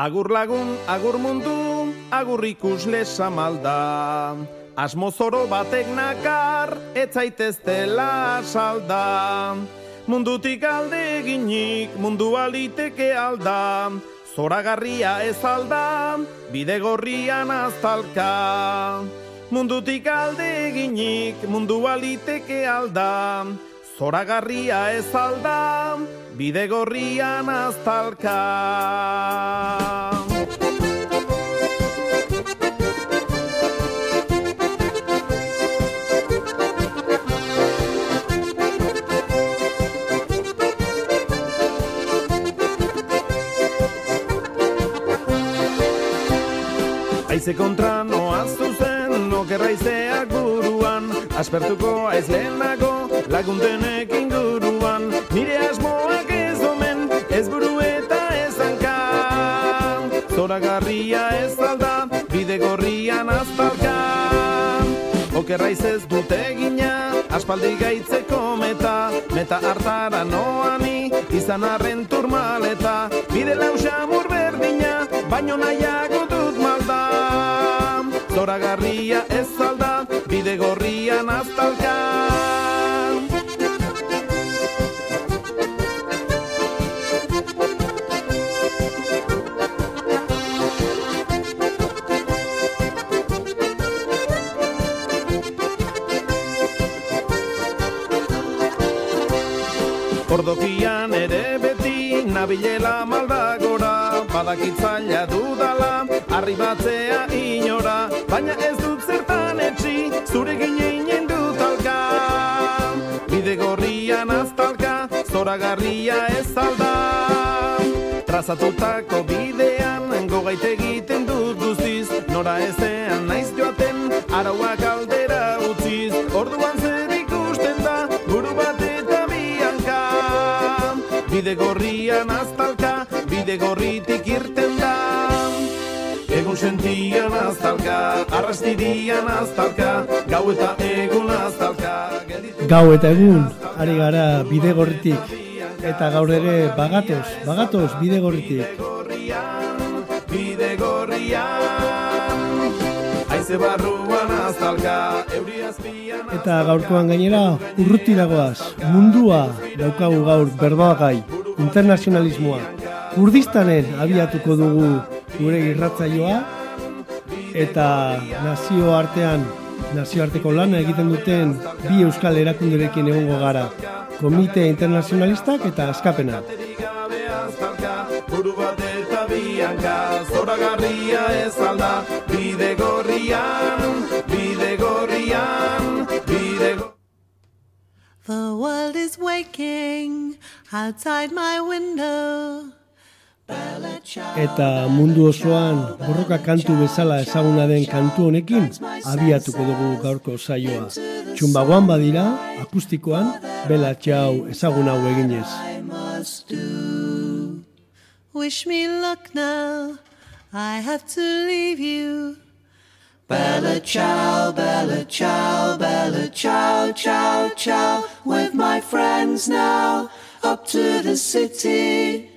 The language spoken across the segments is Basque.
Agur lagun, agur mundu, agur ikusle samalda. Asmozoro batek nakar, etzaiteztela salda. Mundutik alde eginik, mundu aliteke alda. Zoragarria ez alda, bide gorrian aztalka. Mundutik alde eginik, mundu aliteke alda. Zoragarria ez alda, bide gorrian aztalka. Aize kontra noa zuzen, okerraizeak buruan, aspertuko aiz lehenago, laguntenek inguruan, nire asmoak Zoragarria ez alda, bide gorrian aztalka. Okerraiz ez dute gina, aspaldi gaitzeko meta, meta hartara noani, izan arren turmaleta, bide lausa berdina, baino nahiago dut malda. Zoragarria ez alda, bide gorrian aztalka. Ordokian ere beti nabilela maldagora. Badakitzaila dudala, arribatzea inora. Baina ez dut zertan etxi, zure gineinen dut alka Bide gorrian aztalka, zoragarria ez alda. Trazatutako bidean, gogait egiten dut guztiz. Nora ezean naiz joaten, arauak aldera utziz. Orduan zer ikusten da, buru bat eta bianka Bide gorrian aztalka, bide gorritik irten da Egun sentian aztalka, arrastirian aztalka Gau eta egun aztalka Gau eta egun, ari gara bide gorritik. Eta gaur ere bagatoz, bagatoz bide gorritik. gorrian, bide gorrian Eta gaurkoan gainera urrutiragoaz, mundua daukagu gaur berbagai, internazionalismoa. Kurdistanen abiatuko dugu gure irratzaioa eta nazio artean, nazioarteko lana egiten duten bi euskal erakunderekin egongo gara. Komite internazionalistak eta askapena. buru bat eta bianka Zoragarria ez alda, The world is waking outside my window. Eta mundu osoan borroka kantu bezala ezaguna den kantu honekin abiatuko dugu gaurko saioa. Txumbagoan badira, akustikoan, bela txau ezagun hau eginez. Wish me luck now. I have to leave you. Bella ciao, bella ciao, bella. With my friends now, up to the city.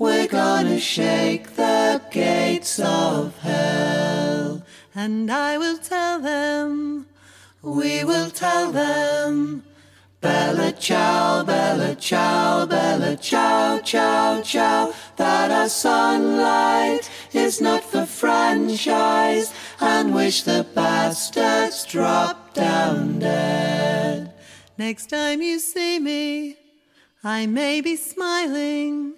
We're gonna shake the gates of hell. And I will tell them, we will tell them. Bella ciao, bella ciao, bella. That our sunlight is not for franchise, and wish the bastards drop down dead. Next time you see me, I may be smiling.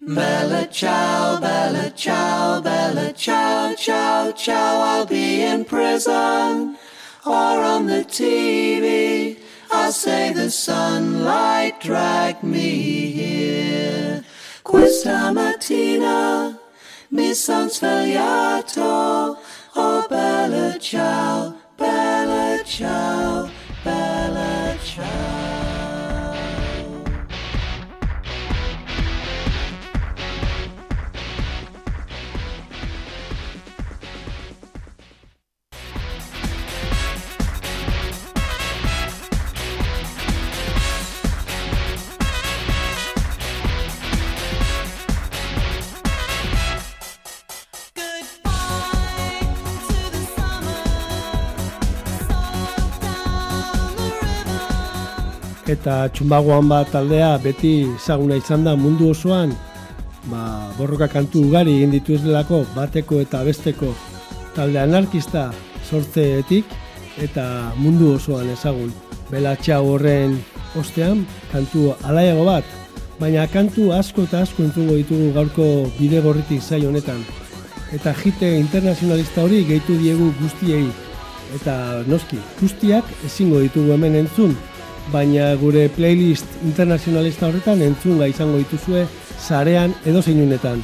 Bella ciao, bella ciao, bella ciao, ciao, ciao. I'll be in prison or on the TV. I'll say the sunlight dragged me here. Questa mattina mi son svegliato. Oh, bella ciao, bella ciao, eta txumbagoan bat taldea beti ezaguna izan da mundu osoan ba, borroka kantu ugari egin ditu ez delako bateko eta besteko. Talde anarkista sortzeetik eta mundu osoan ezagun. Belatxa horren ostean kantu alaiago bat baina kantu asko eta asko entzungo ditugu gaurko bide gorritik zai honetan. Eta jite internazionalista hori gehitu diegu guztiei. Eta noski guztiak ezingo ditugu hemen entzun baina gure playlist internazionalista horretan entzunga izango dituzue zarean edo zeinunetan.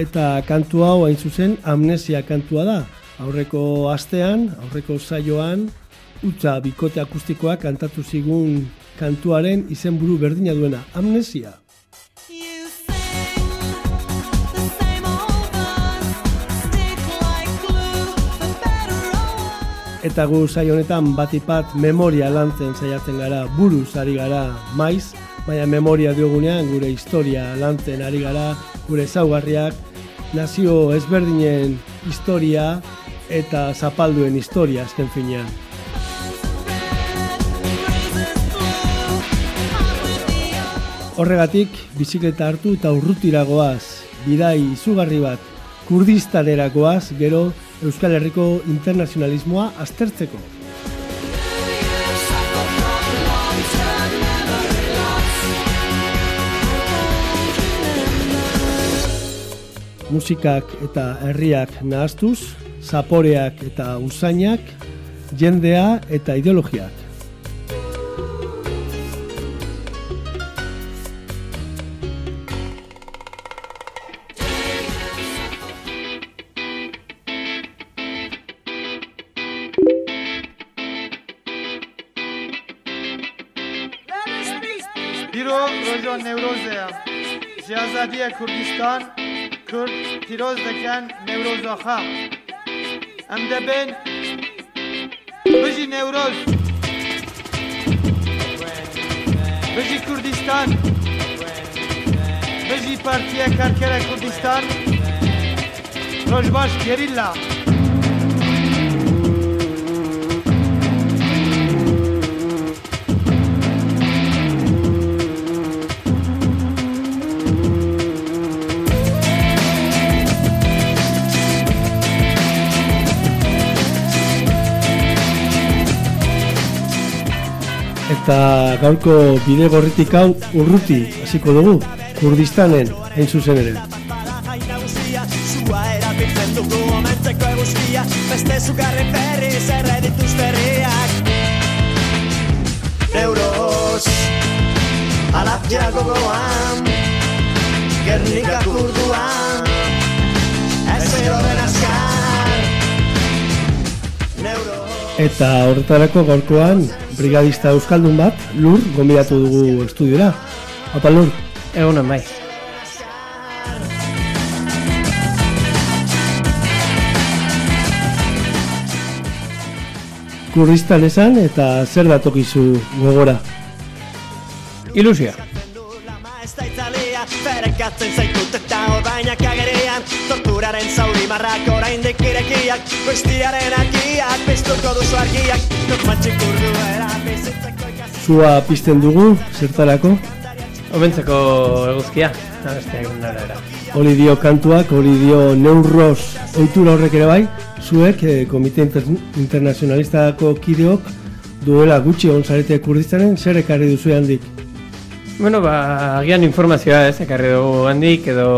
Eta kantu hau hain zuzen amnesia kantua da. Aurreko astean, aurreko saioan, utza bikote akustikoa kantatu zigun kantuaren izenburu berdina duena, amnesia. Eta gu saio honetan batipat memoria lantzen saiatzen gara, buruz ari gara maiz, baina memoria diogunean gure historia lantzen ari gara, gure zaugarriak, nazio ezberdinen historia eta zapalduen historia azken finean. Horregatik, bizikleta hartu eta urrutiragoaz, bidai izugarri bat, kurdistanerakoaz, gero Euskal Herriko internazionalismoa aztertzeko. musikak eta herriak nahaztuz, zaporeak eta usainak, jendea eta ideologiak. Biro Rojon Nevrozea, Kurdistan, Kürt اعتراض دەکەن نەورۆزاخە ام دبن بجی نوروز. بجی کردستان. بجی پارتیه کارکره کردستان. روش باش گریلا. Eta gaurko bide gorritik hau urruti hasiko dugu Kurdistanen hain zuzen ere. Beste zugarren berri zerre dituzterriak Euros Alapia gogoan Gernika kurduan Ez den azkar Eta horretarako gaurkoan brigadista euskaldun bat, lur, gombidatu dugu estudiora. Apa lur? Egunen bai. Kurdistan esan eta zer datokizu gogora? Ilusia. Marrak orain dikirekiak Goiztiaren akiak, bizturko duzu argiak Nuk matxik urduera bizitzeko ikasi Zua pizten dugu, zertarako? Obentzeko eguzkia, abesteak nara era. Hori dio kantuak, hori dio neurroz oitura horrek ere bai, zuek, eh, Komite Inter Internazionalistako kideok, duela gutxi onzarete kurdistanen, zer ekarri duzu handik? Bueno, ba, agian informazioa ez, ekarri dugu handik edo,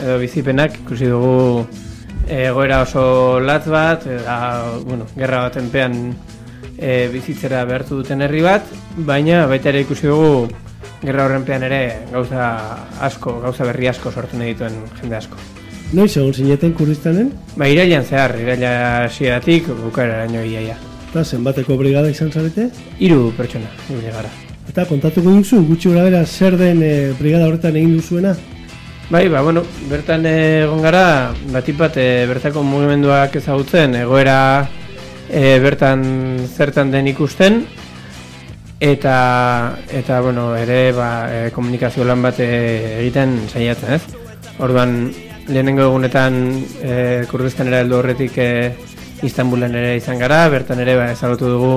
edo bizipenak, ikusi dugu egoera oso latz bat, eta, bueno, gerra baten pean e, bizitzera behartu duten herri bat, baina baita ere ikusi dugu gerra horren pean ere gauza asko, gauza berri asko sortu nahi dituen jende asko. Noiz egon zineten kurdistanen? Ba, irailan zehar, iraila sieratik, bukara eraino iaia. Eta zenbateko brigada izan zarete? Hiru pertsona, ibile gara. Eta kontatuko duzu, gutxi gora bera, zer den e, brigada horretan egin duzuena? Bai, ba, bueno, bertan egon gara, batipat e, bertako mugimenduak ezagutzen, egoera e, bertan zertan den ikusten, eta, eta bueno, ere ba, e, komunikazio lan bat e, egiten saiatzen, ez? Orduan, lehenengo egunetan e, kurdizkanera heldu horretik e, Istanbulen ere izan gara, bertan ere ba, ezagutu dugu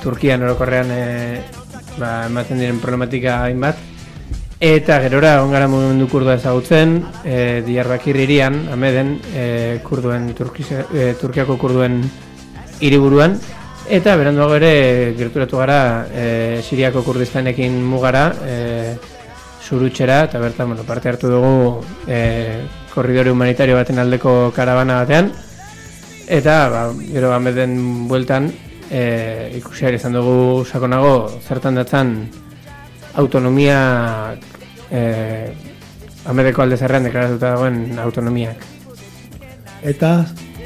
Turkian orokorrean e, ba, ematen diren problematika hainbat, Eta gerora ongara mugimendu kurdua ezagutzen, e, Diyarbakir irian, ameden, e, kurduen, Turkize, e, Turkiako kurduen hiriburuan. Eta beranduago ere gerturatu gara e, Siriako kurdistanekin mugara, e, surutxera, eta bertan bueno, parte hartu dugu e, korridore humanitario baten aldeko karabana batean, eta ba, gero ameden bueltan e, ikusiari izan dugu sakonago zertan datzan autonomia eh, Ameriko alde zerrean deklaratuta dagoen autonomiak. Eta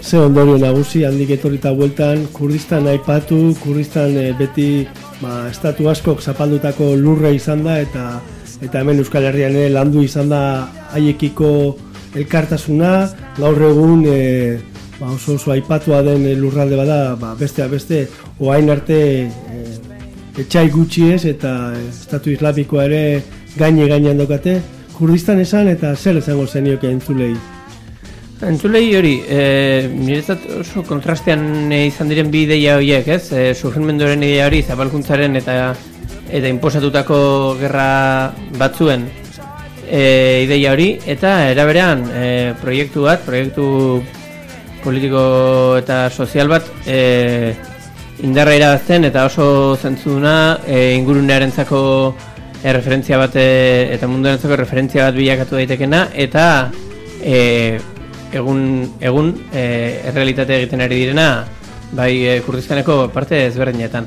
ze ondorio nagusi handik etorrita bueltan, Kurdistan aipatu, Kurdistan eh, beti ba, estatu askok zapaldutako lurra izan da, eta eta hemen Euskal Herrian ere landu izan da haiekiko elkartasuna, gaur egun e, ba, oso oso aipatua den lurralde bada, ba, beste beste, oain arte e, etxai gutxi ez, eta estatu islamikoa ere gaine gainean dokate, Kurdistan esan eta zer esango zenioke entzulei? Entzulei hori, e, niretzat oso kontrastean izan diren bi ideia horiek, ez? E, surgimenduaren ideia hori, zabalkuntzaren eta eta inposatutako gerra batzuen e, ideia hori, eta eraberean e, proiektu bat, proiektu politiko eta sozial bat e, indarra irabazten eta oso zentzuna e, ingurunearen zako referentzia bat eta munduarentzako referentzia bat bilakatu daitekena eta e, egun egun e, errealitate egiten ari direna bai Kurdiskaneko parte ezberdinetan.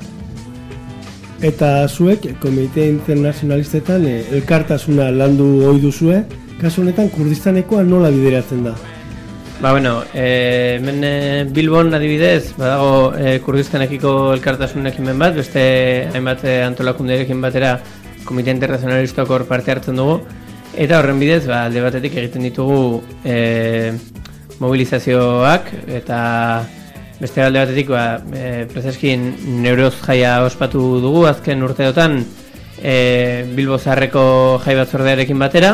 Eta zuek komite internazionalistetan e, elkartasuna landu ohi duzue, kasu honetan Kurdistanekoa nola bideratzen da? Ba, bueno, e, hemen e, Bilbon adibidez, badago e, Kurdistanekiko elkartasunekin bat, beste hainbat e, antolakundeekin batera Komite Internazionalistako hor parte hartzen dugu. Eta horren bidez ba, alde batetik egiten ditugu e, mobilizazioak. Eta beste alde batetik ba, e, prezeskin neuroz jaia ospatu dugu azken urteotan e, Bilbo Zarreko jai batzordearekin batera.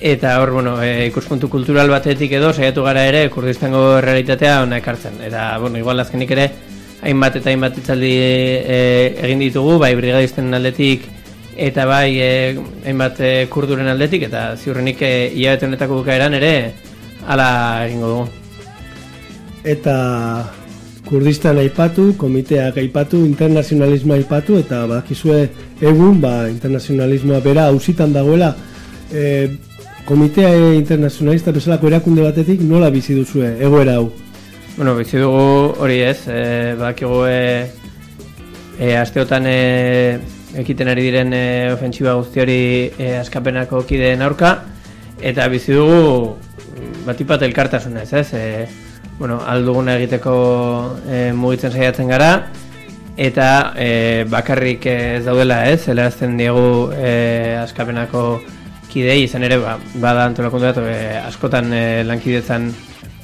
Eta hor bueno, e, ikuspuntu kultural batetik edo saiatu gara ere kurdistango realitatea ona ekartzen. Eta bueno, igual azkenik ere hainbat eta hainbat itzaldi e, egin ditugu. Bai brigadisten aldetik eta bai e, hainbat e, kurduren aldetik eta ziurrenik e, hilabete honetako bukaeran ere hala egingo dugu. Eta Kurdistan aipatu, komiteak aipatu, internazionalismoa aipatu eta bakizue egun ba, internazionalismoa bera hausitan dagoela e, komitea internazionalista bezalako erakunde batetik nola bizi duzue egoera hau? Bueno, bizi dugu hori ez, e, bakigu e, e, asteotan e, ekiten ari diren e, ofentsiba guzti hori e, askapenako kideen aurka eta bizi dugu batipat elkartasunez, ez? E, bueno, alduguna egiteko e, mugitzen saiatzen gara eta e, bakarrik ez daudela, ez? Helarazten diegu e, askapenako kidei izan ere ba, bada antolakundu bat e, askotan e, lankidetzan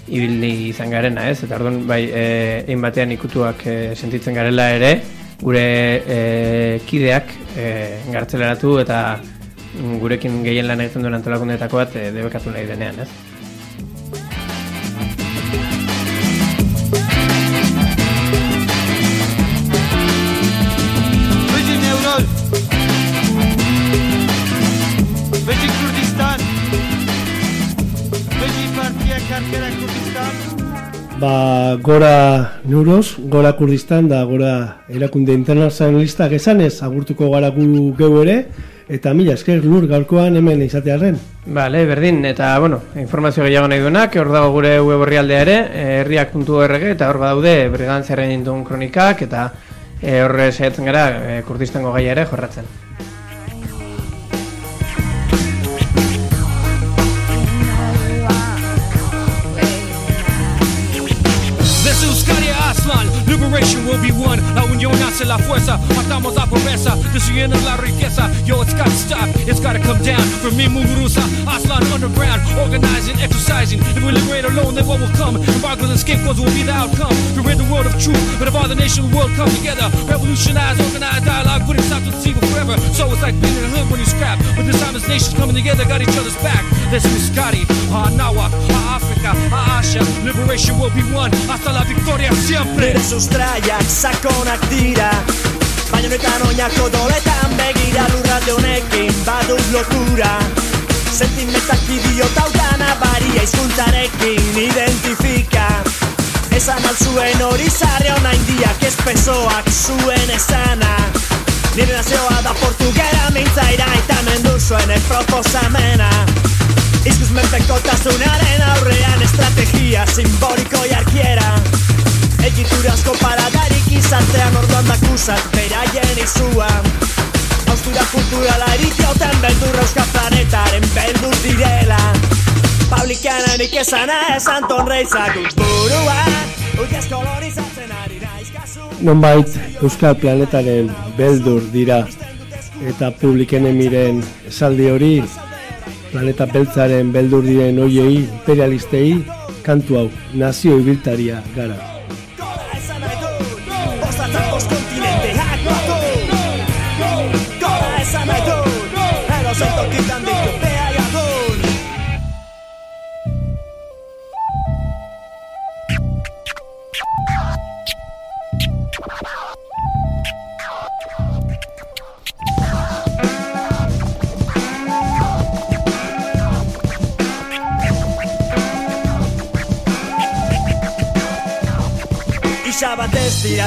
ibili izan garena, ez? Eta orduan bai, egin batean ikutuak e, sentitzen garela ere, gure e, kideak e, gartzeleratu eta gurekin gehien lan egiten duen antolakundetako bat e, debekatu nahi denean, ez? Ba, gora Nuros, gora Kurdistan da gora erakunde internazionalista gezanez agurtuko gara gu geu ere eta mila esker lur gaurkoan hemen izatearen. Bale, berdin, eta bueno, informazio gehiago nahi duenak, hor dago gure web horrialdea ere, herriak.org eta hor badaude brigantzaren induen kronikak eta e, horre saiatzen gara e, Kurdistango gaia ere jorratzen. Liberation will be won. La unión hace la fuerza, matamos la pobreza, destruyendo la riqueza. Yo, it's gotta stop, it's gotta come down. From me, Muguruza, Aslan underground, organizing, exercising. If we liberate alone, then what will come? Embargoes and scapegoats will be the outcome. To rid the world of truth, but if all the nation world come together, revolutionize, organize dialogue, wouldn't stop to see forever. So it's like being in the hood when you scrap. But this time it's nations coming together, got each other's back. This is Scotty, ah Nawak, ah Africa, ah Asia. Liberation will be won. Hasta la victoria siempre. Sustraiak sakonak dira. Baina honetan oinako doletan begira lurralde honekin badut lotura Sentimentak idiota utana baria izkuntzarekin identifika. Esan alzuen hori zarre hona indiak espesoak zuen esana. Nire nazioa da portugera mintzaira eta mendu zuen proposamena. Izkuz menpekotasunaren aurrean estrategia simboliko jarkiera Egiturazko paradarik izartean orduan dakusat beraien izua Austura kulturala erikioten beldurra euska planetaren beldur direla. Publikanenik esana esan tonreizak burua Uiaz kolonizatzen ari naiz kasu Nonbait Euskal Planetaren beldur dira. Eta publikene miren esaldi hori planeta beltzaren beldur diren oiei imperialistei kantu hau nazio ibiltaria gara.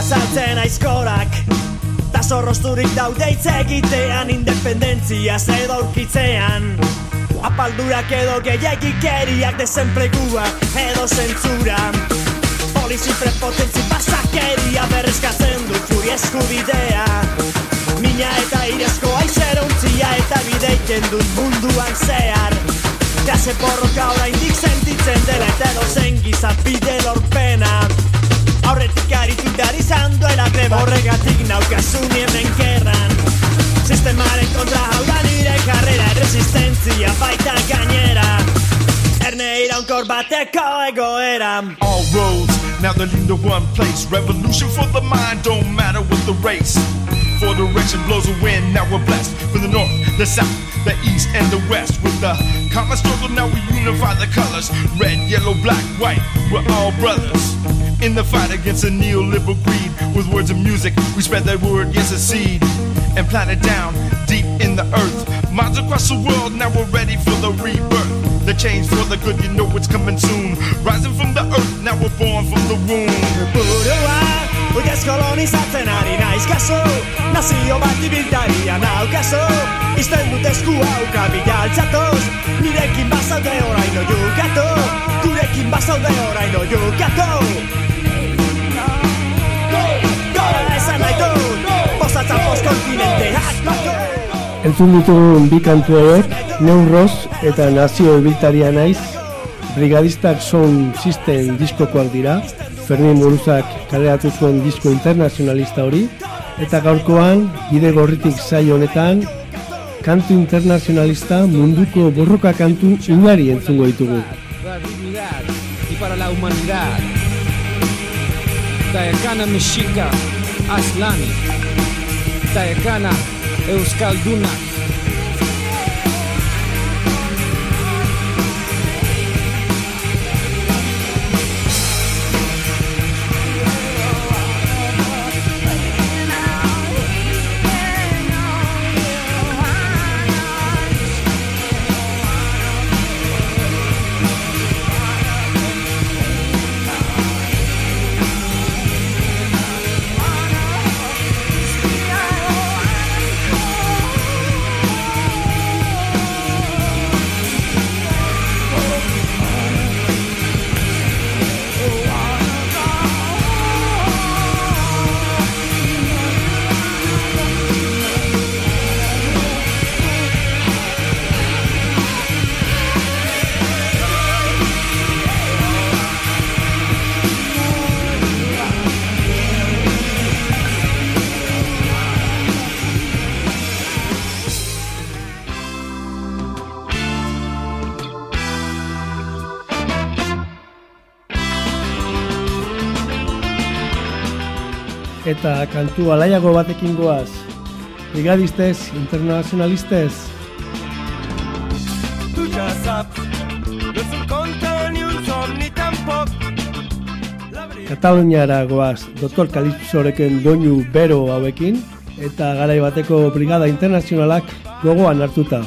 Saltzen aizkorak Ta zorrozturik daude hitz egitean Independentzia edo aurkitzean. Apaldurak edo gehiagikeriak Desenplegua edo zentzura. Polizi prepotentzi pasakeria Berrezkatzen du furi eskubidea. Mina eta irezko aizerontzia Eta bideiken dut munduan zehar. Klase borroka oraindik sentitzen dela Eta edo zen gizat bide lorpena Naukazu hemen kerran Sistemaren kontra hau da nire karrera Resistentzia baita gainera Erne iraunkor bateko egoera all roads now they're leading to one place. Revolution for the mind, don't matter what the race. For direction blows a wind, now we're blessed. From the north, the south, the east, and the west. With the common struggle, now we unify the colors. Red, yellow, black, white, we're all brothers. In the fight against a neoliberal greed, with words and music, we spread that word against the seed and plant it down deep in the earth. Minds across the world, now we're ready for the rebirth. The change for the good, you know it's coming soon. Rising from the earth, now we're born from the womb. Burua, Uiaz kolonizatzen ari naiz kaso Nazio bat ibiltaria naukaso Izten dut esku hauka bila altzatoz Nirekin bazaude oraino jukatu Gurekin bazaude oraino jukatu Gora esan nahi dut. Bozatzen post kontinenteak batu Entzun ditugun bi kantu hauek, Neurroz eta Nazio Ibiltaria naiz, Brigadistak Sound System diskokoak dira, Fermin Muruzak kaleratu zuen disko internazionalista hori, eta gaurkoan, bide gorritik saio honetan, kantu internazionalista munduko borroka kantu ugari entzungo ditugu. para la humanidad. Taekana Mexica Aslani. Taekana Euskalduna. Eta kantu alaiago batekin goaz. Brigadistez, internacionalistez. Tu ja saps, no és un conte ni un somni tampoc. Kataluniara goaz, Dr. Kalipsorekin doinu bero hauekin, eta garai bateko brigada internazionalak gogoan hartuta.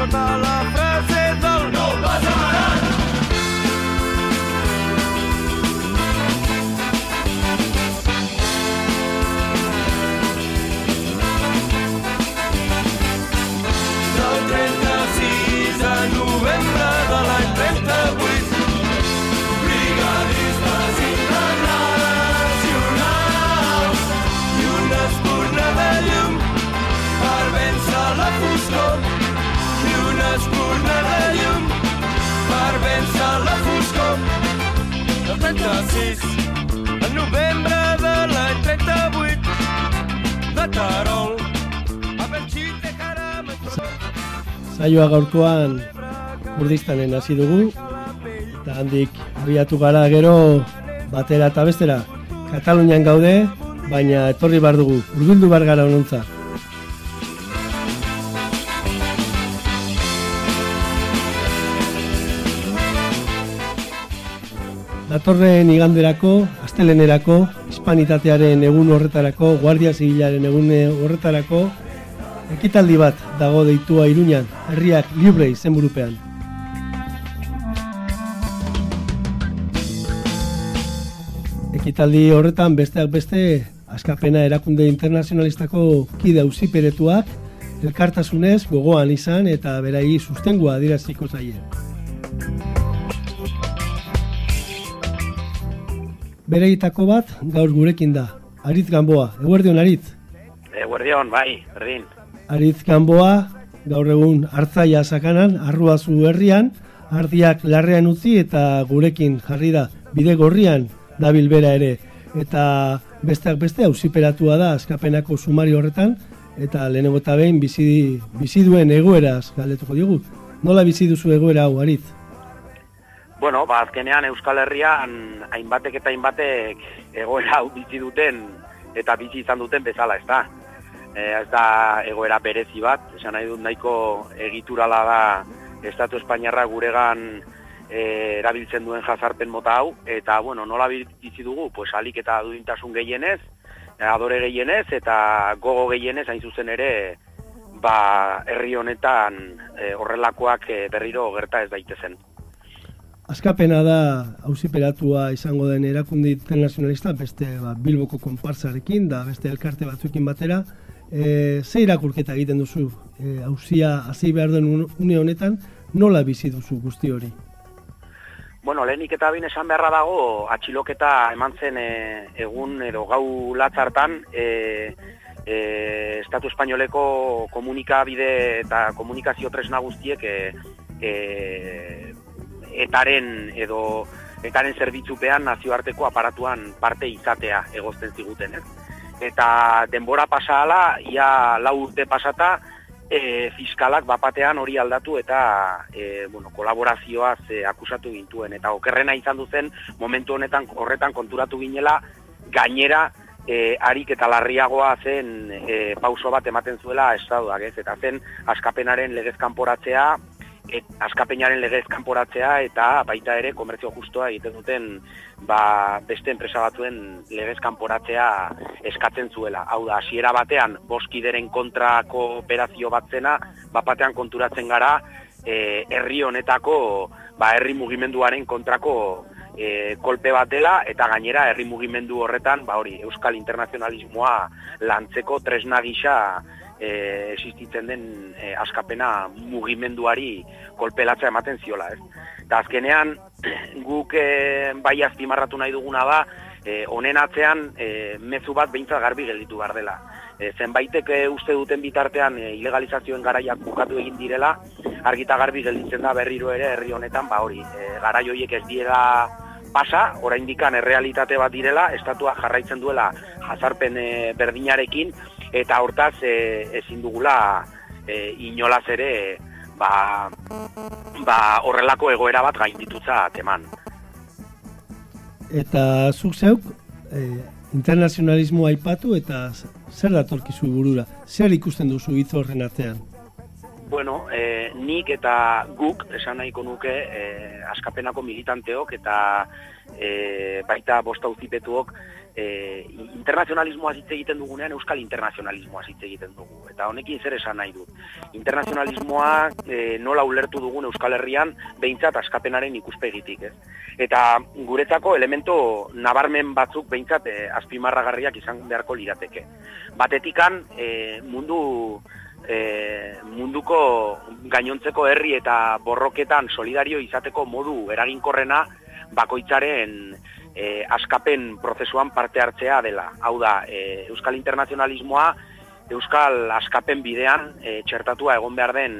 Sota la frase del no del 36 En novembre de l'any 38 De Tarol A Belchite Saioa gaurkoan Kurdistanen hasi dugu eta handik abiatu gara gero batera eta bestera. Katalunian gaude baina etorri bar dugu urdundu bar gara onontza Datorren iganderako, astelenerako, hispanitatearen egun horretarako, guardia zibilaren egun horretarako, ekitaldi bat dago deitua Iruñan, herriak libre izenburupean. Ekitaldi horretan besteak beste askapena erakunde internazionalistako kide auziperetuak elkartasunez gogoan izan eta berai sustengua adiraziko zaie. Bereitako bat gaur gurekin da. Aritz Gamboa, eguerdion Aritz. Eguerdion, bai, berdin. Aritz Gamboa, gaur egun hartzaia sakanan, arruazu herrian, ardiak larrean utzi eta gurekin jarri da bide gorrian dabil bera ere. Eta besteak beste auziperatua da askapenako sumari horretan, eta lehenengo eta behin bizi, bizi duen egoeraz galdetuko digu. Nola bizi duzu egoera hau, Aritz? Bueno, ba, azkenean Euskal Herrian hainbatek eta hainbatek egoera hau bizi duten eta bizi izan duten bezala, ez da. E, ez da egoera berezi bat, esan nahi dut nahiko egiturala da Estatu Espainiarra guregan e, erabiltzen duen jazarpen mota hau, eta, bueno, nola bizi dugu, pues, alik eta duintasun gehienez, adore gehienez, eta gogo gehienez, hain zuzen ere, ba, herri honetan e, horrelakoak berriro gerta ez daitezen. Askapena da auziperatua izango den erakunde internazionalista, beste ba, Bilboko konpartzarekin, da beste elkarte batzuekin batera. E, ze irakurketa egiten duzu e, auzia hasi behar den une honetan, nola bizi duzu guzti hori? Bueno, lehenik eta bin esan beharra dago, atxiloketa eman zen e, egun edo gau latzartan, e, e, Estatu Espainoleko komunikabide eta komunikazio tresna guztiek e, e, etaren edo etaren zerbitzupean nazioarteko aparatuan parte izatea egozten ziguten, ez? Eta denbora pasahala, ia lau urte pasata, e, fiskalak bapatean hori aldatu eta e, bueno, kolaborazioaz e, akusatu gintuen. Eta okerrena izan duzen, momentu honetan horretan konturatu ginela, gainera e, harik eta larriagoa zen e, pauso bat ematen zuela estatuak, ez? Eta zen askapenaren legez kanporatzea, et, askapenaren legez kanporatzea eta baita ere komertzio justoa egiten duten ba, beste enpresa batzuen legez kanporatzea eskatzen zuela. Hau da, hasiera batean, boskideren kontrako operazio batzena, bapatean konturatzen gara, e, herri honetako, ba, herri mugimenduaren kontrako e, kolpe bat dela eta gainera herri mugimendu horretan ba hori euskal internazionalismoa lantzeko tresna gisa e, existitzen den e, askapena mugimenduari kolpelatza ematen ziola, ez? Eta azkenean guk e, bai azpimarratu nahi duguna da e, honen atzean e, mezu bat behintzat garbi gelditu behar dela. E, zenbaitek e, uste duten bitartean e, ilegalizazioen garaiak bukatu egin direla, argita garbi gelditzen da berriro ere herri honetan, ba hori, e, garai horiek ez diela pasa, oraindikan errealitate bat direla, estatua jarraitzen duela jazarpen e, berdinarekin, eta hortaz e, ezin dugula e, inolaz ere ba, ba horrelako egoera bat gainditutza teman eta zuk zeuk e, internazionalismo aipatu eta zer datorkizu burura? Zer ikusten duzu hitz horren artean? Bueno, e, nik eta guk esan nahiko nuke e, askapenako militanteok eta e, baita bosta uzipetuok e, internazionalismoa hitz egiten dugunean euskal internazionalismoa hitz egiten dugu. Eta honekin zer esan nahi dut. Internazionalismoa e, nola ulertu dugun euskal herrian behintzat askapenaren ikuspegitik. Ez? Eta guretzako elemento nabarmen batzuk behintzat e, azpimarragarriak izan beharko lirateke. Batetikan e, mundu e, munduko gainontzeko herri eta borroketan solidario izateko modu eraginkorrena bakoitzaren e, askapen prozesuan parte hartzea dela. Hau da, e, Euskal Internazionalismoa, Euskal askapen bidean e, txertatua egon behar den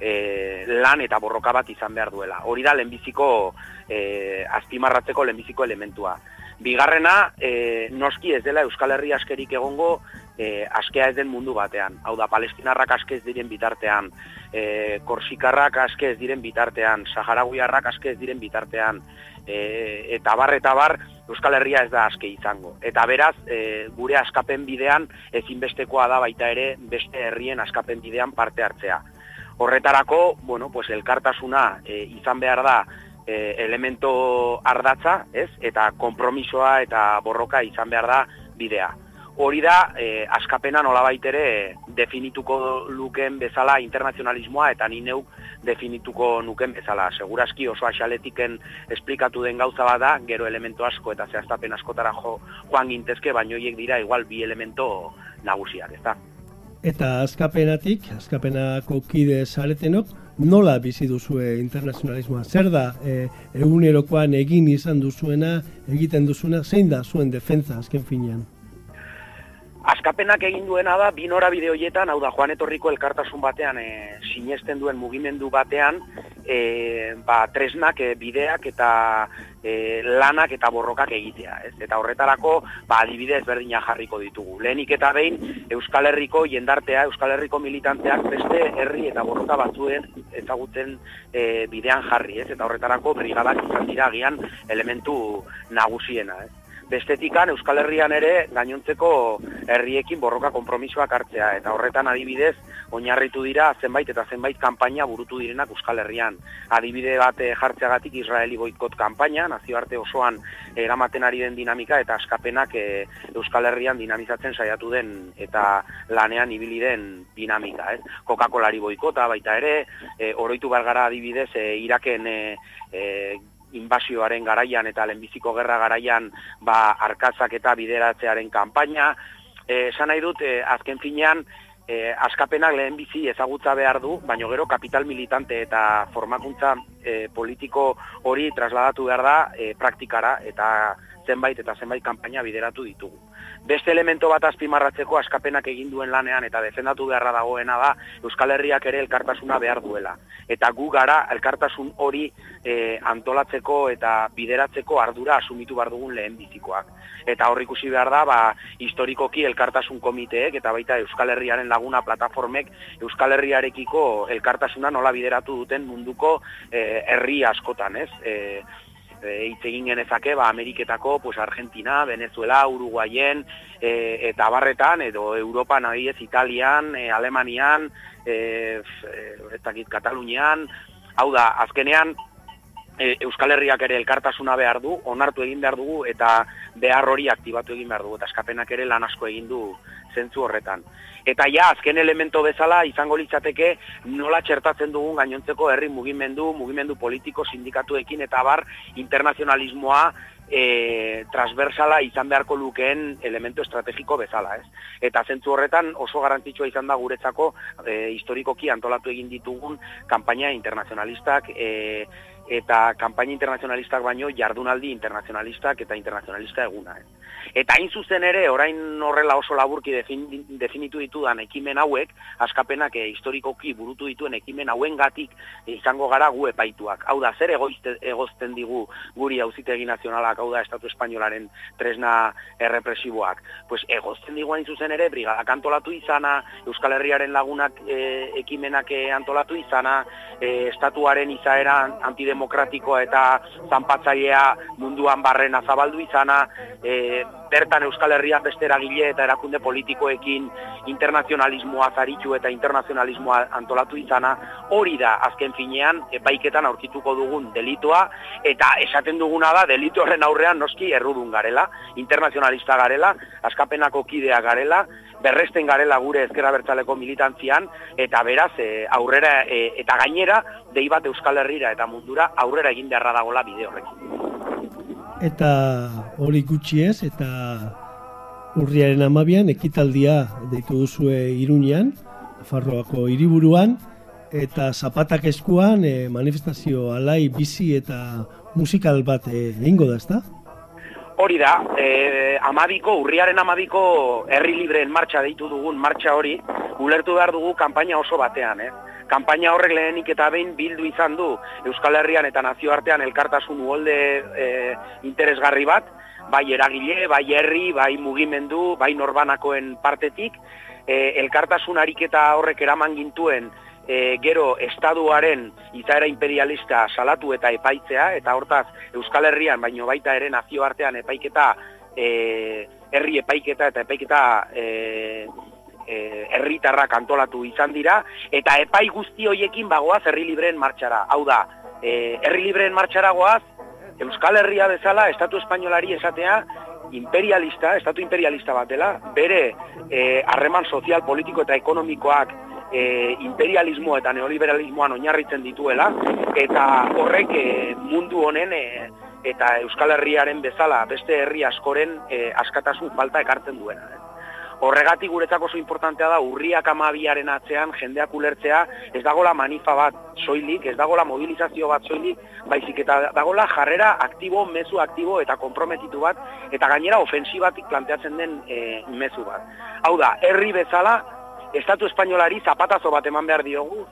e, lan eta borroka bat izan behar duela. Hori da lehenbiziko e, azpimarratzeko lehenbiziko elementua. Bigarrena, e, noski ez dela Euskal Herri askerik egongo e, askea ez den mundu batean. Hau da, palestinarrak aske ez diren bitartean, e, korsikarrak aske ez diren bitartean, saharaguiarrak aske ez diren bitartean, e, eta bar eta bar Euskal Herria ez da aske izango. Eta beraz, e, gure askapen bidean ezinbestekoa da baita ere beste herrien askapen bidean parte hartzea. Horretarako, bueno, pues elkartasuna e, izan behar da e, elemento ardatza, ez? Eta konpromisoa eta borroka izan behar da bidea hori da e, askapena nolabait ere definituko luken bezala internazionalismoa eta ni neuk definituko nuken bezala. Segurazki oso axaletiken esplikatu den gauza bada, gero elemento asko eta zehaztapen askotara jo, joan gintezke, baino hiek dira igual bi elemento nagusiak, ezta? Eta askapenatik, askapenako kide zaretenok, nola bizi duzue internazionalismoa? Zer da e, egunerokoan egin izan duzuena, egiten duzuena, zein da zuen defensa azken finean? Askapenak egin duena da, bi nora bide hau da, joan etorriko elkartasun batean, e, sinesten duen mugimendu batean, e, ba, tresnak, e, bideak eta e, lanak eta borrokak egitea. Ez? Eta horretarako, ba, adibide ezberdina jarriko ditugu. Lehenik eta behin, Euskal Herriko jendartea, Euskal Herriko militanteak beste herri eta borroka batzuen ezagutzen e, bidean jarri. Ez? Eta horretarako, brigadak izan dira gian elementu nagusiena. Ez? Bestetikan Euskal Herrian ere gainontzeko herriekin borroka konpromisoak hartzea eta horretan adibidez oinarritu dira zenbait eta zenbait kanpaina burutu direnak Euskal Herrian. Adibide bat eh, jartzeagatik Israeli boikot kanpaina, nazioarte osoan eramaten ari den dinamika eta askapenak e, Euskal Herrian dinamizatzen saiatu den eta lanean ibili den dinamika, ez? Coca-Colari boikota baita ere, e, oroitu bergara adibidez e, Iraken e, inbasioaren garaian eta lehenbiziko gerra garaian ba, arkazak eta bideratzearen kanpaina. E, esan nahi dut, e, azken finean, e, askapenak lehenbizi ezagutza behar du, baino gero kapital militante eta formakuntza e, politiko hori trasladatu behar da e, praktikara eta zenbait eta zenbait kanpaina bideratu ditugu. Beste elemento bat azpimarratzeko askapenak egin duen lanean eta defendatu beharra dagoena da Euskal Herriak ere elkartasuna behar duela. Eta gu gara elkartasun hori e, antolatzeko eta bideratzeko ardura asumitu behar dugun lehen bizikoak. Eta hor ikusi behar da, ba, historikoki elkartasun komiteek eta baita Euskal Herriaren laguna plataformek Euskal Herriarekiko elkartasuna nola bideratu duten munduko e, herri askotan, ez? E, e, egin genezake ba Ameriketako, pues Argentina, Venezuela, Uruguayen e, eta barretan edo Europan adiez Italian, e, Alemanian, e, ez dakit Katalunian, hau da, azkenean e, Euskal Herriak ere elkartasuna behar du, onartu egin behar dugu eta behar hori aktibatu egin behar dugu eta eskapenak ere lan asko egin du zentzu horretan. Eta ja, azken elemento bezala izango litzateke nola txertatzen dugun gainontzeko herri mugimendu, mugimendu politiko, sindikatuekin eta bar internazionalismoa e, transversala izan beharko lukeen elemento estrategiko bezala, ez? Eta zentzu horretan oso garrantzitsua izan da guretzako e, historikoki antolatu egin ditugun kanpaina internazionalistak e, eta kanpaina internazionalistak baino jardunaldi internazionalistak eta internazionalista eguna, ez? Eta hain zuzen ere, orain horrela oso laburki defin, definitu ditudan ekimen hauek, askapenak e, historikoki burutu dituen ekimen hauen gatik izango gara gu epaituak. Hau da, zer egoizte, egozten digu guri hauzitegi nazionalak, hau da, Estatu Espainolaren tresna errepresiboak. Pues egozten digu hain zuzen ere, brigadak antolatu izana, Euskal Herriaren lagunak e, ekimenak e, antolatu izana, e, Estatuaren izaera antidemokratikoa eta zanpatzailea munduan barrena zabaldu izana, e, bertan Euskal Herrian beste eragile eta erakunde politikoekin internazionalismoa zaritu eta internazionalismoa antolatu izana, hori da azken finean epaiketan aurkituko dugun delitoa, eta esaten duguna da delitu horren aurrean noski errudun garela, internazionalista garela, askapenako kidea garela, berresten garela gure ezkerra bertzaleko militantzian, eta beraz e, aurrera e, eta gainera, dei bat Euskal Herrira eta mundura aurrera egin beharra dagola bide horrekin eta hori gutxi ez, eta urriaren amabian ekitaldia deitu duzue irunean, Farroako hiriburuan eta zapatak eskuan e, manifestazio alai bizi eta musikal bat egingo da, ezta? Hori da, e, amabiko, urriaren amabiko herri libreen martxa deitu dugun martxa hori, ulertu behar dugu kanpaina oso batean, eh? Kampaina horrek lehenik eta behin bildu izan du Euskal Herrian eta nazioartean elkartasun uolde e, interesgarri bat, bai eragile, bai herri, bai mugimendu, bai norbanakoen partetik, e, elkartasun ariketa horrek eraman gintuen e, gero estaduaren izaera imperialista salatu eta epaitzea, eta hortaz Euskal Herrian, baino baita ere nazioartean epaiketa, e, herri epaiketa eta epaiketa e, E, herritarrak antolatu izan dira eta epai guzti hoiekin bagoaz herri libreen martxara. Hau da, e, herri libreen martxara goaz Euskal Herria bezala estatu espainolari esatea imperialista, estatu imperialista bat dela, bere e, harreman sozial, politiko eta ekonomikoak e, imperialismo eta neoliberalismoan oinarritzen dituela eta horrek e, mundu honen e, eta Euskal Herriaren bezala beste herri askoren e, askatasun falta ekartzen duena. Horregatik guretzako oso importantea da urriak amabiaren atzean jendeak ulertzea ez dagola manifa bat soilik, ez dagola mobilizazio bat soilik, baizik eta dagola jarrera aktibo, mezu aktibo eta komprometitu bat, eta gainera ofensibatik planteatzen den e, mezu bat. Hau da, herri bezala, Estatu Espainolari zapatazo bat eman behar diogu,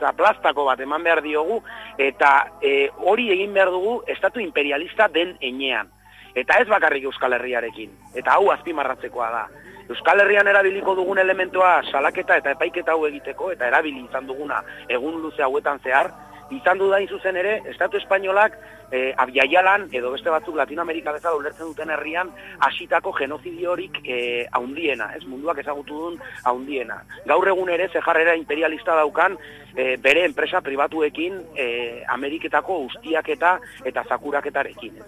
zaplastako bat eman behar diogu, eta e, hori egin behar dugu Estatu imperialista den enean. Eta ez bakarrik Euskal Herriarekin, eta hau azpimarratzekoa da. Euskal Herrian erabiliko dugun elementoa salaketa eta epaiketa hau egiteko eta erabili izan duguna egun luze hauetan zehar, izan du da zuzen ere, Estatu Espainolak e, abiaialan, edo beste batzuk Latinoamerika bezala ulertzen duten herrian, hasitako genozidiorik e, haundiena, ez munduak ezagutu duen haundiena. Gaur egun ere, zeharrera imperialista daukan, e, bere enpresa pribatuekin e, Ameriketako ustiaketa eta zakuraketarekin.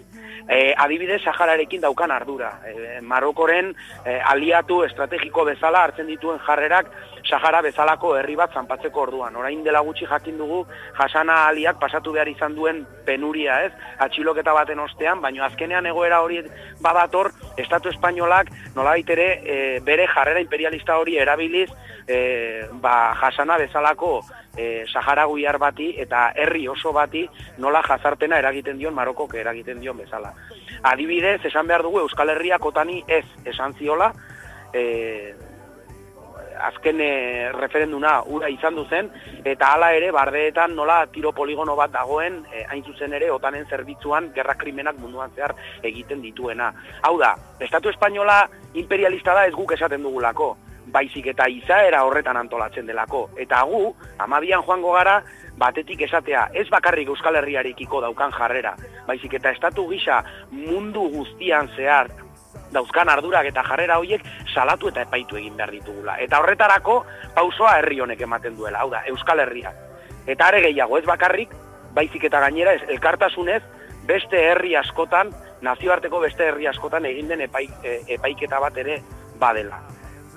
E, adibidez, Sahararekin daukan ardura. E, Marokoren e, aliatu estrategiko bezala hartzen dituen jarrerak Sahara bezalako herri bat zanpatzeko orduan. Orain dela gutxi jakin dugu, jasana aliak pasatu behar izan duen penuria, ez? Atxiloketa baten ostean, baino azkenean egoera hori badator, Estatu Espainolak nolabait ere e, bere jarrera imperialista hori erabiliz, e, ba, jasana bezalako e, Sahara guiar bati eta herri oso bati nola jazarpena eragiten dion Marokok eragiten dion bezala. Adibidez, esan behar dugu Euskal Herriak otani ez esan ziola, e, azken e, referenduna ura izan duzen, eta hala ere, bardeetan nola tiro poligono bat dagoen, e, hain zuzen ere, otanen zerbitzuan, gerra krimenak munduan zehar egiten dituena. Hau da, Estatu Espainola imperialista da ez guk esaten dugulako, baizik eta izaera horretan antolatzen delako. Eta gu, amabian joango gara, batetik esatea, ez bakarrik Euskal Herriarekiko daukan jarrera, baizik eta estatu gisa mundu guztian zehar dauzkan ardurak eta jarrera horiek salatu eta epaitu egin behar ditugula. Eta horretarako pausoa herri honek ematen duela, hau da, Euskal Herria. Eta are gehiago, ez bakarrik, baizik eta gainera ez, elkartasunez beste herri askotan, nazioarteko beste herri askotan egin den epai, e, epaiketa bat ere badela.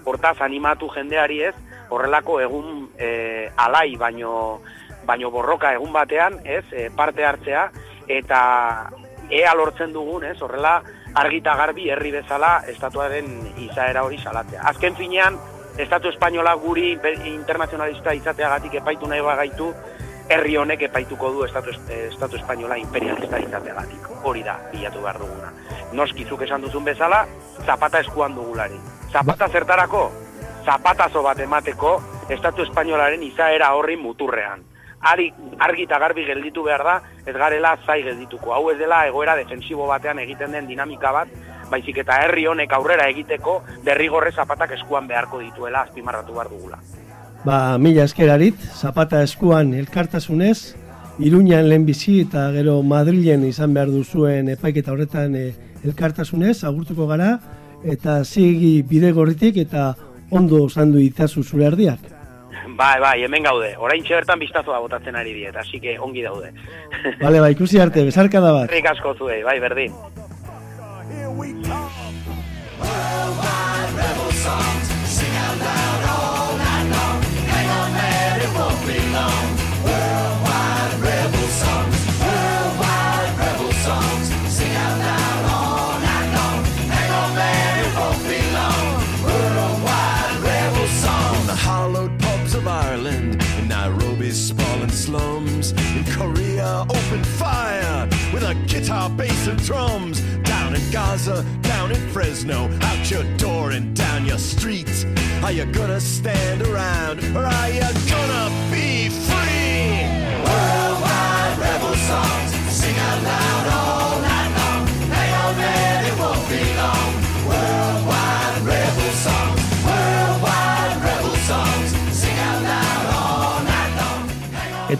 Hortaz, animatu jendeari ez, horrelako egun e, alai baino, baino borroka egun batean, ez, e, parte hartzea, eta ea lortzen dugun, ez, horrela argita garbi herri bezala estatuaren izaera hori salatzea. Azken finean, Estatu Espainola guri internazionalista izateagatik epaitu nahi bagaitu, herri honek epaituko du Estatu, Estatu Espainola imperialista izateagatik. Hori da, bilatu behar duguna. Noskizuk esan duzun bezala, zapata eskuan dugulari. Zapata zertarako? Zapatazo bat emateko Estatu Espainolaren izaera horri muturrean. Ari, argi eta garbi gelditu behar da, ez garela zai geldituko. Hau ez dela egoera defensibo batean egiten den dinamika bat, baizik eta herri honek aurrera egiteko derrigorre zapatak eskuan beharko dituela azpimarratu behar dugula. Ba, mila eskerarit, zapata eskuan elkartasunez, Iruñan lehenbizi eta gero Madrilen izan behar duzuen epaiketa horretan e, elkartasunez, agurtuko gara, eta zigi bide gorritik eta ondo zandu itazu zure ardiak. Bai, bai, hemen gaude. Orain bertan biztazoa botatzen ari diet, así que ongi daude. Bale, ba, ikusi arte, bezarkada bat. Herrik asko zuei, bai, berdin. rebel songs. Ireland, in Nairobi's sprawling slums, in Korea, open fire with a guitar, bass, and drums. Down in Gaza, down in Fresno, out your door and down your street. Are you gonna stand around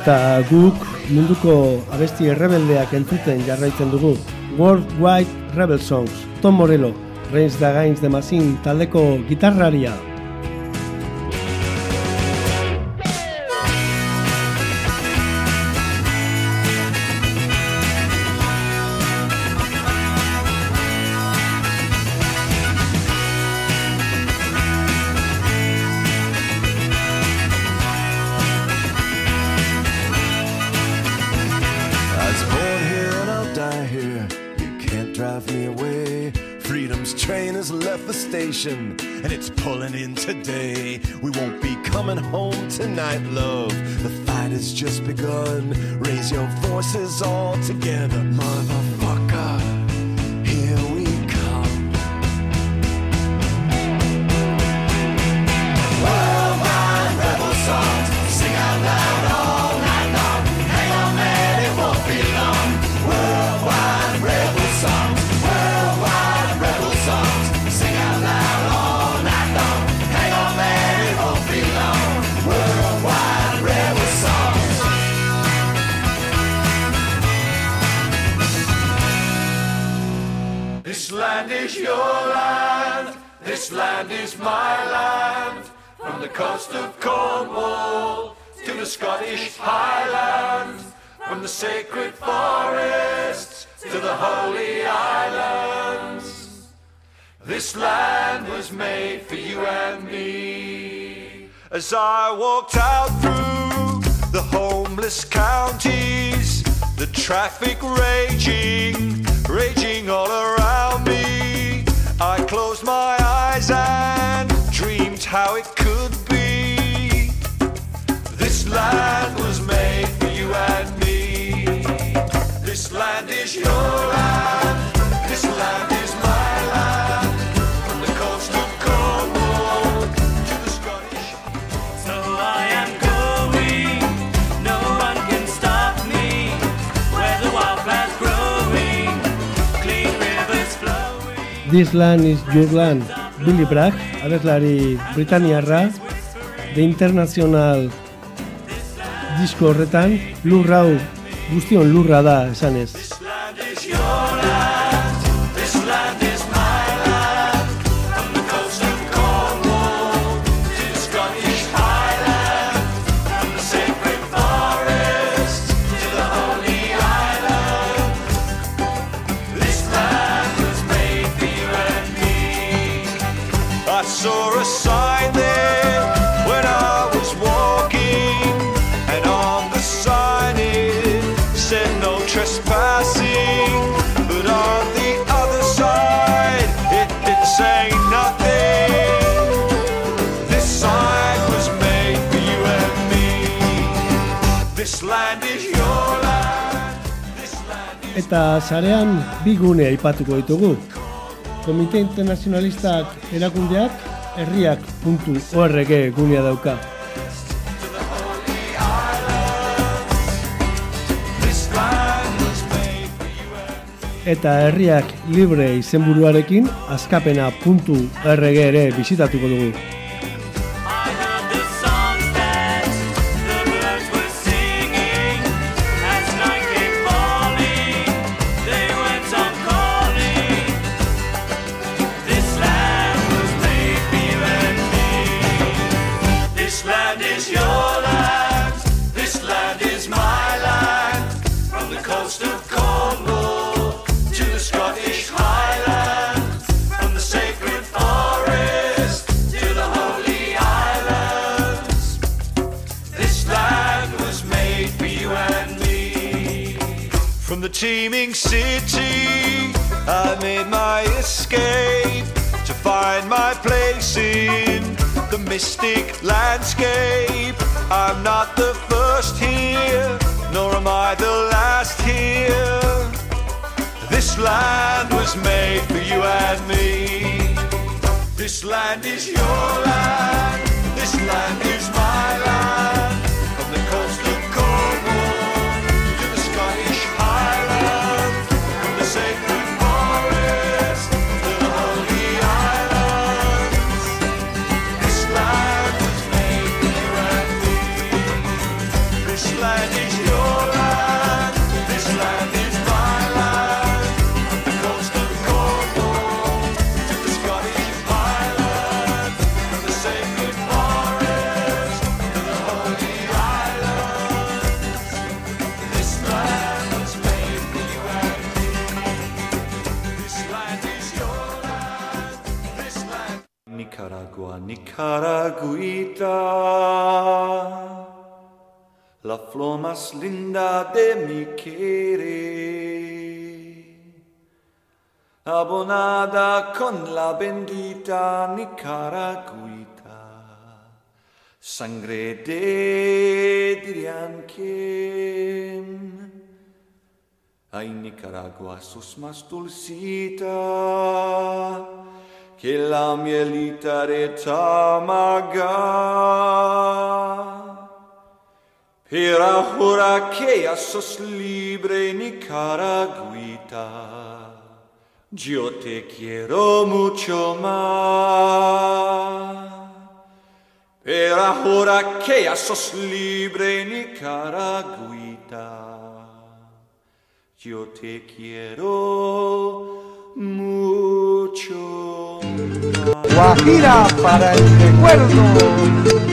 Eta guk munduko abesti errebeldeak entzuten jarraitzen dugu. Worldwide Rebel Songs, Tom Morello, Reigns the Gains de Machine taldeko gitarraria. Land was made for you and me. As I walked out through the homeless counties, the traffic raging, raging all around me, I closed my eyes and dreamed how it could be. This land was made for you and me. This land is your land. This Land is Your Land, Billy Bragg, abeslari Britaniarra, The International disko horretan, lurra guztion lurra da esanez. Eta sarean bi gune aipatuko ditugu. Komite Internazionalistak erakundeak herriak.org gunea dauka. Eta herriak libre izenburuarekin askapena.org ere bisitatuko dugu. Linda De Michele, Abonada con la bendita Nicaraguita, sangre de Drianquem. ai Nicaragua sus mas dulcita, che la mielita reta maga. Que ya sos libre, Nicaragüita. Yo te quiero mucho más. Pero ahora que ya sos libre, Nicaragüita. Yo te quiero mucho. Guajira para el recuerdo.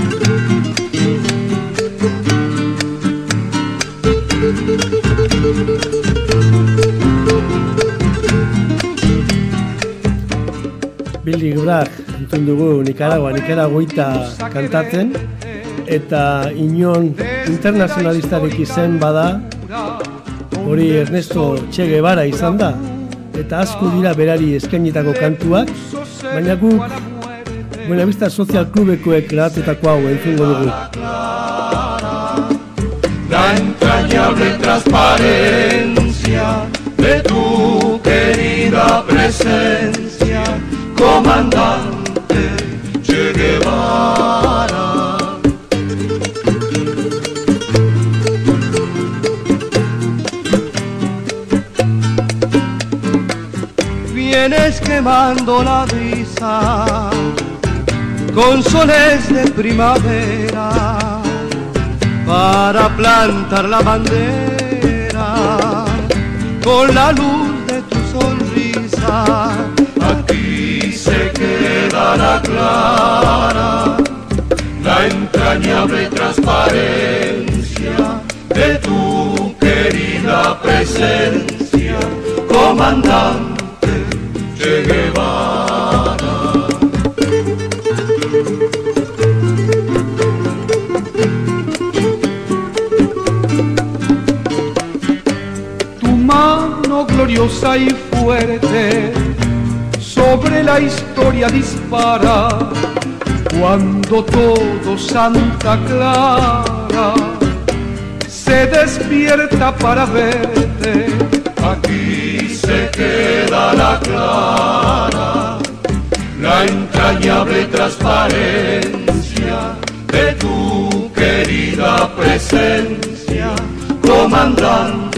Billy Bragg entzun dugu Nicaragua, Nicaraguita kantatzen. Eta inon internazionalistarik izen bada hori Ernesto Che Guevara izan da. Eta asko dira berari eskainitako kantuak. Baina guk Buenavista Social Clubekoek grabatutako hau entzungo dugu transparencia de tu querida presencia, comandante Che Guevara. Vienes quemando la brisa con soles de primavera para plantar la bandera con la luz de tu sonrisa. Aquí se quedará clara la entrañable transparencia de tu querida presencia, comandante Che Guevara. Y fuerte sobre la historia dispara cuando todo Santa Clara se despierta para verte. Aquí se queda la clara, la entrañable transparencia de tu querida presencia, comandante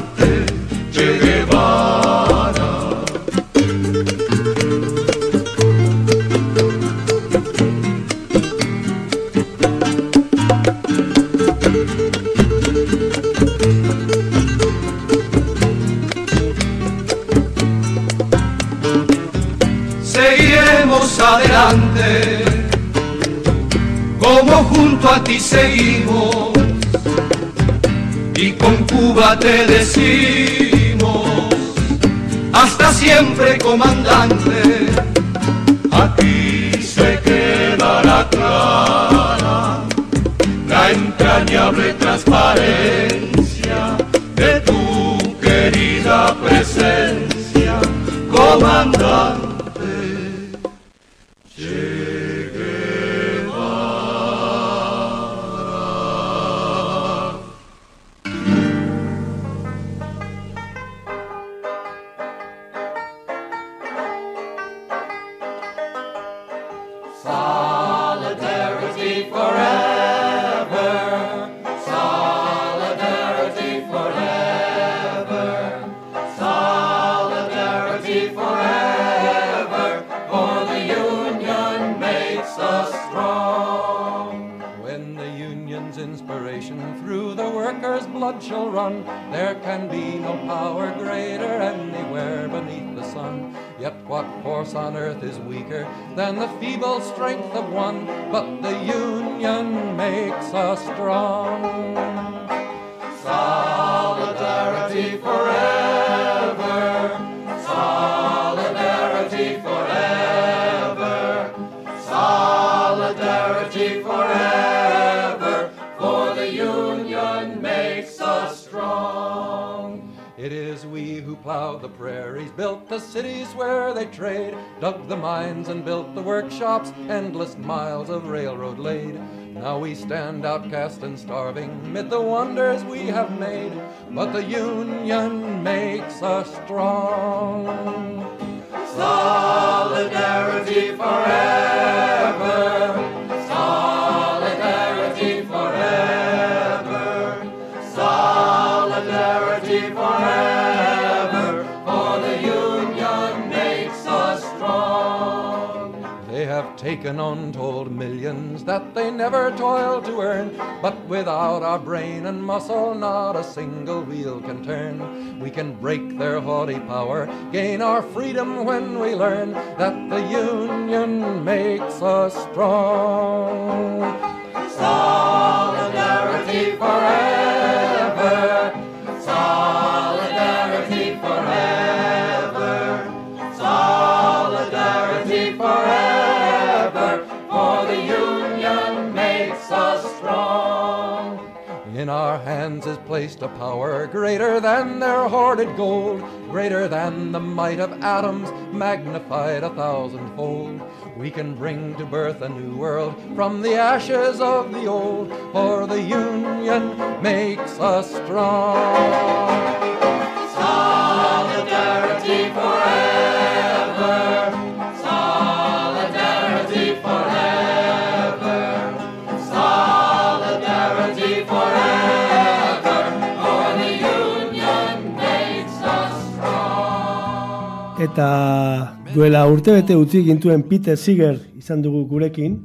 junto a ti seguimos, y con Cuba te decimos, hasta siempre comandante, aquí se quedará clara la entrañable transparencia force on earth is weaker than the feeble strength of one? But the union makes us strong. The cities where they trade, dug the mines and built the workshops, endless miles of railroad laid. Now we stand outcast and starving mid the wonders we have made, but the union makes us strong. Solidarity forever. Taken untold millions that they never toiled to earn. But without our brain and muscle, not a single wheel can turn. We can break their haughty power, gain our freedom when we learn that the union makes us strong. Solidarity hands is placed a power greater than their hoarded gold, greater than the might of atoms, magnified a thousandfold. We can bring to birth a new world from the ashes of the old, for the union makes us strong. Eta duela urtebete utzi gintuen Peter Seeger izan dugu gurekin,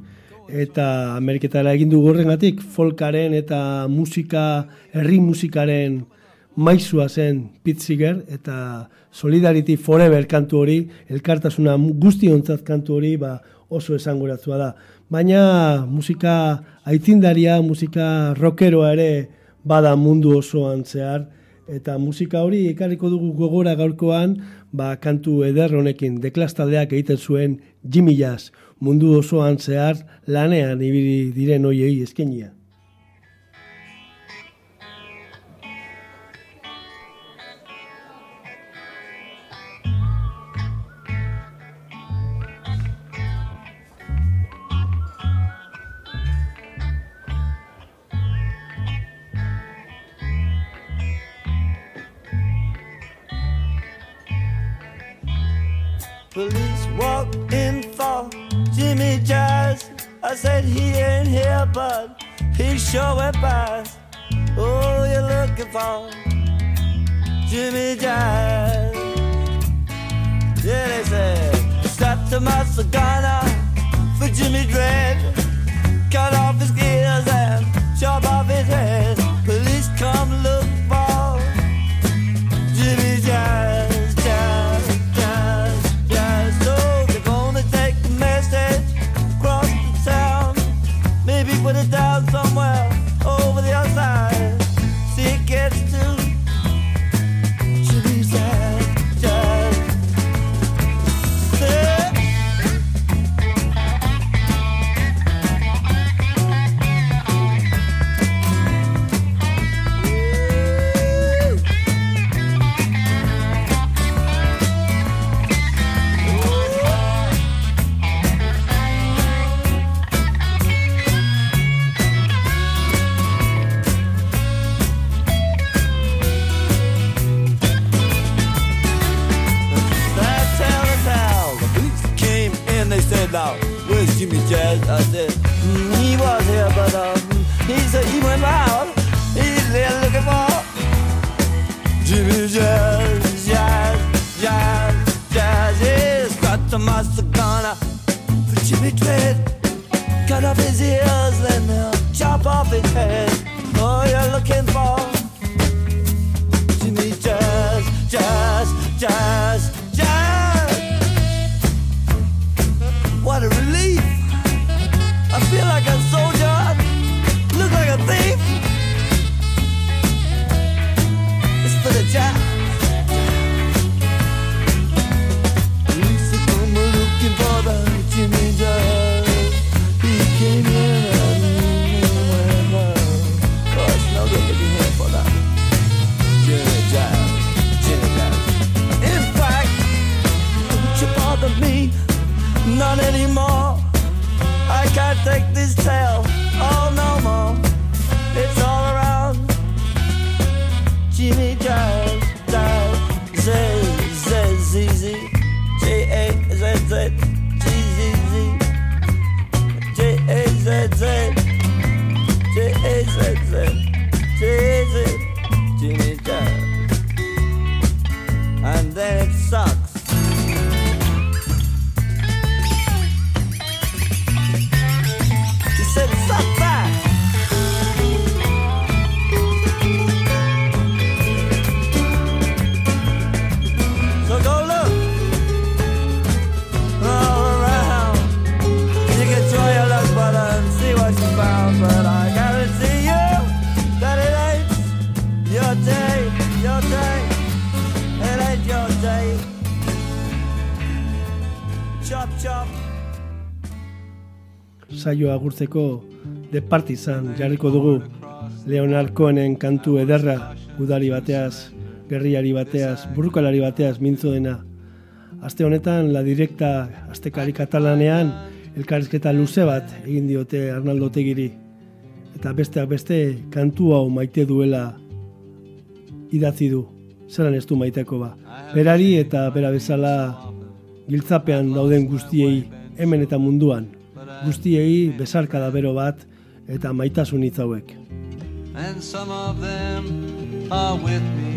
eta Ameriketara egin dugu horrengatik folkaren eta musika, herri musikaren maizua zen Pete Seeger, eta Solidarity Forever kantu hori, elkartasuna guztiontzat kantu hori, ba, oso esanguratzua da. Baina musika aitindaria, musika rockeroa ere bada mundu osoan zehar, eta musika hori ekarriko dugu gogora gaurkoan, ba, kantu eder honekin deklastaldeak egiten zuen Jimmy Jazz, mundu osoan zehar lanean ibili diren hoiei eskenia. Police walked in for Jimmy Jazz. I said he ain't here, but he sure went past. Oh, you're looking for Jimmy Jazz. Yeah, they said, strapped to my cigar for Jimmy Dread. Cut off his ears and chop off his head. Police come look feel like a soldier, look like a thief. Saio agurtzeko The Partizan jarriko dugu Leonard Cohenen kantu ederra udari bateaz, gerriari bateaz, burrukalari bateaz mintzo dena. Aste honetan, la direkta astekari katalanean elkarrizketa luze bat egin diote Arnaldo Tegiri. Eta besteak beste kantu hau maite duela idatzi du. Zeran ez du maiteko ba. Berari eta bera bezala giltzapean dauden guztiei hemen eta munduan. Guztiei besarkada bero bat eta maitasun hitz hauek. and some of them are with me.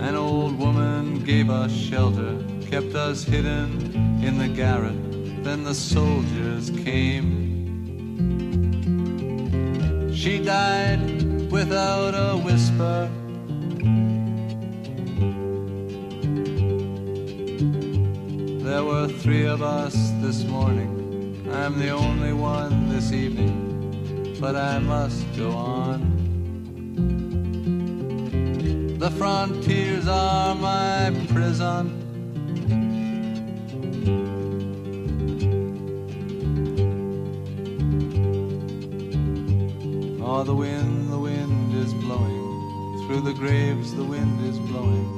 An old woman gave us shelter, kept us hidden in the garret. Then the soldiers came. She died without a whisper. Three of us this morning. I'm the only one this evening, but I must go on. The frontiers are my prison. Oh, the wind, the wind is blowing. Through the graves, the wind is blowing.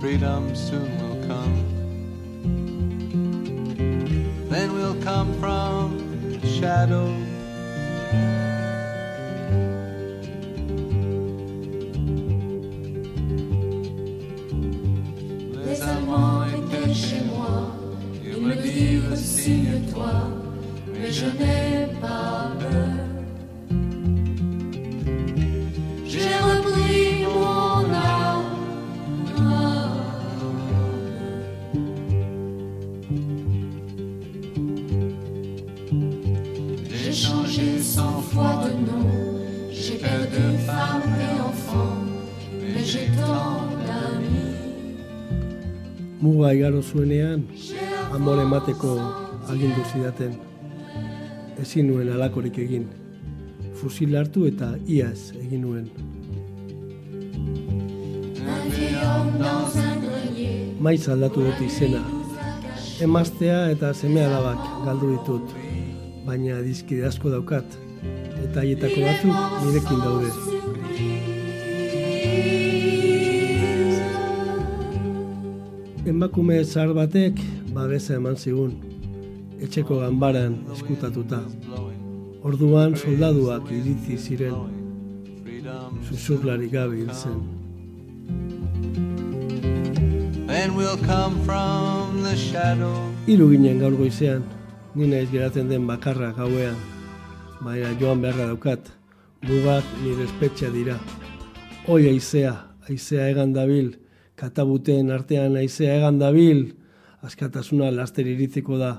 Freedom soon come from shadows. Zuenean, amore emateko agindu zidaten. Ezin nuen alakorik egin. Fusil hartu eta iaz egin nuen. Maiz aldatu dut izena. Emaztea eta seme alabak galdu ditut. Baina dizkide asko daukat. Eta haietako batzuk nirekin daude. Emakume zahar batek babesa eman zigun. Etxeko ganbaran eskutatuta. Orduan soldaduak iritzi ziren. Susurlarik gabe hil zen. Hiru ginen gaur goizean, ni naiz geratzen den bakarra gauean. Baina joan beharra daukat, mugak nire espetxea dira. Hoi aizea, aizea egan dabil, katabuten artean aizea egan dabil, askatasuna laster iritziko da,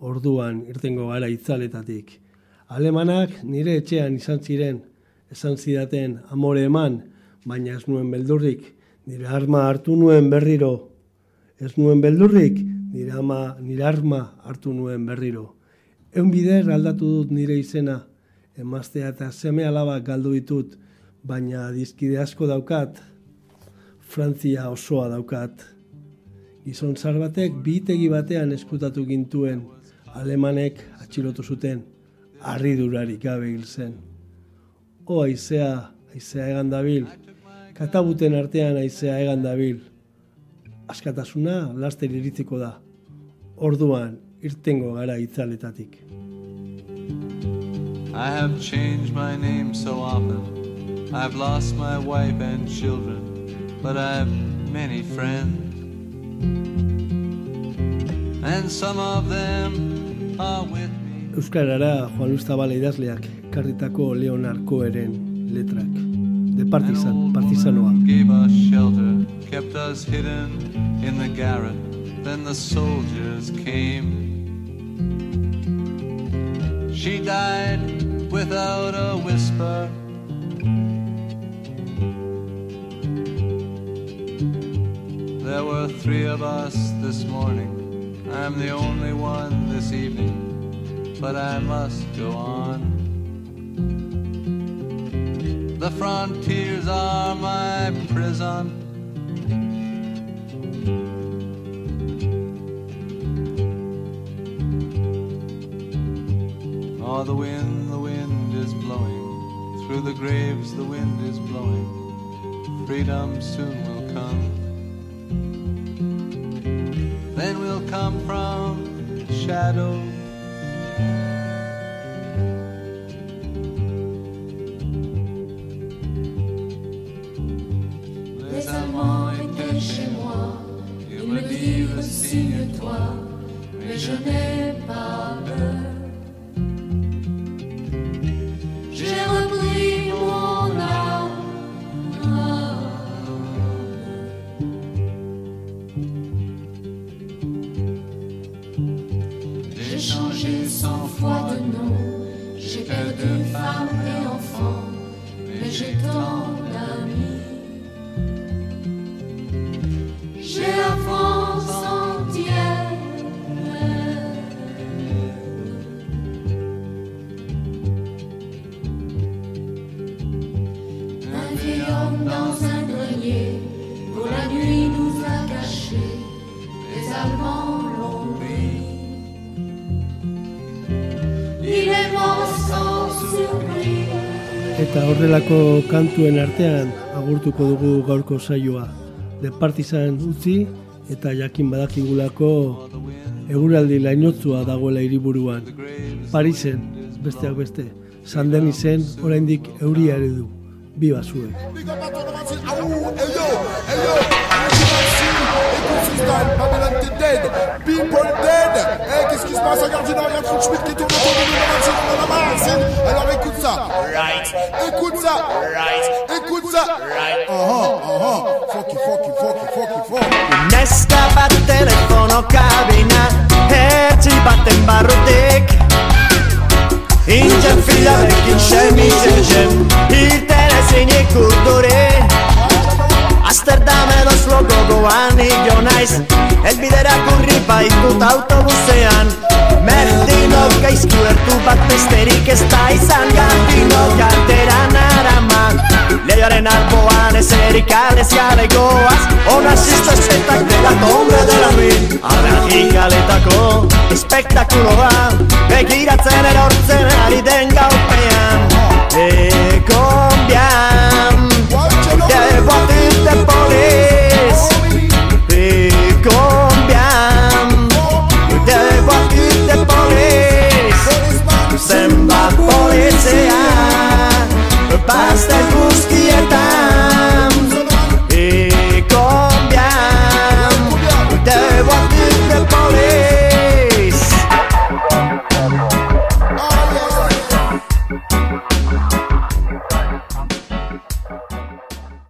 orduan irtengo gara itzaletatik. Alemanak nire etxean izan ziren, esan zidaten amore eman, baina ez nuen beldurrik, nire arma hartu nuen berriro. Ez nuen beldurrik, nire, ama, nire arma hartu nuen berriro. Eun bider aldatu dut nire izena, emaztea eta seme alabak galdu ditut, baina dizkide asko daukat, Frantzia osoa daukat. Gizon zar batek bitegi batean eskutatu gintuen, alemanek atxilotu zuten, harridurarik gabe hil zen. O aizea, aizea egan dabil, katabuten artean aizea egan dabil. Askatasuna laster iritziko da. Orduan irtengo gara itzaletatik. I have changed my name so often. I've lost my wife and children, but I've many friends. And some of them are with me. Euskarara Juan Luis Zabala idazleak karritako Leonard Coheren letrak. De partizan, partizanoa. Gave us shelter, kept us hidden in the garret. Then the soldiers came. She died without a whisper. There were three of us this morning. I'm the only one this evening, but I must go on. The frontiers are my prison. Oh, the wind, the wind is blowing. Through the graves, the wind is blowing. Freedom soon will come. Come from shadow. Allemands l'ont pris. Il est mort sans surprise. Eta horrelako kantuen artean agurtuko dugu gaurko saioa. De partizan utzi eta jakin badakigulako eguraldi lainotzua dagoela hiriburuan. Parisen, besteak beste, San Denisen oraindik euria ere du. Viva Sue! People dead! Eh, qu'est-ce qui se passe? Regarde, regarde Schmidt qui tourne autour de nous, la Martine, la Alors écoute ça! Right! Écoute ça! Right! Écoute ça! Right! Uh-huh, uh-huh. Oh oh oh! Fucky, fucky, fucky, fucky, fucky! Nesta bat telefono cabina e ci batte in barotek! In fila e in chemise, j'aime il urduri. Amsterdam edo zloko goan jo naiz. Elbidera kurri baitut autobusean. Merdino gaizku ertu bat besterik ez da izan. Gantino kalteran arama Leioaren alboan ez erik alez gabe goaz Ona zisto espetak dela tombe dela min Arragik aletako espektakuloa Begiratzen erortzen ari den gaupean. Eko cambian. Debo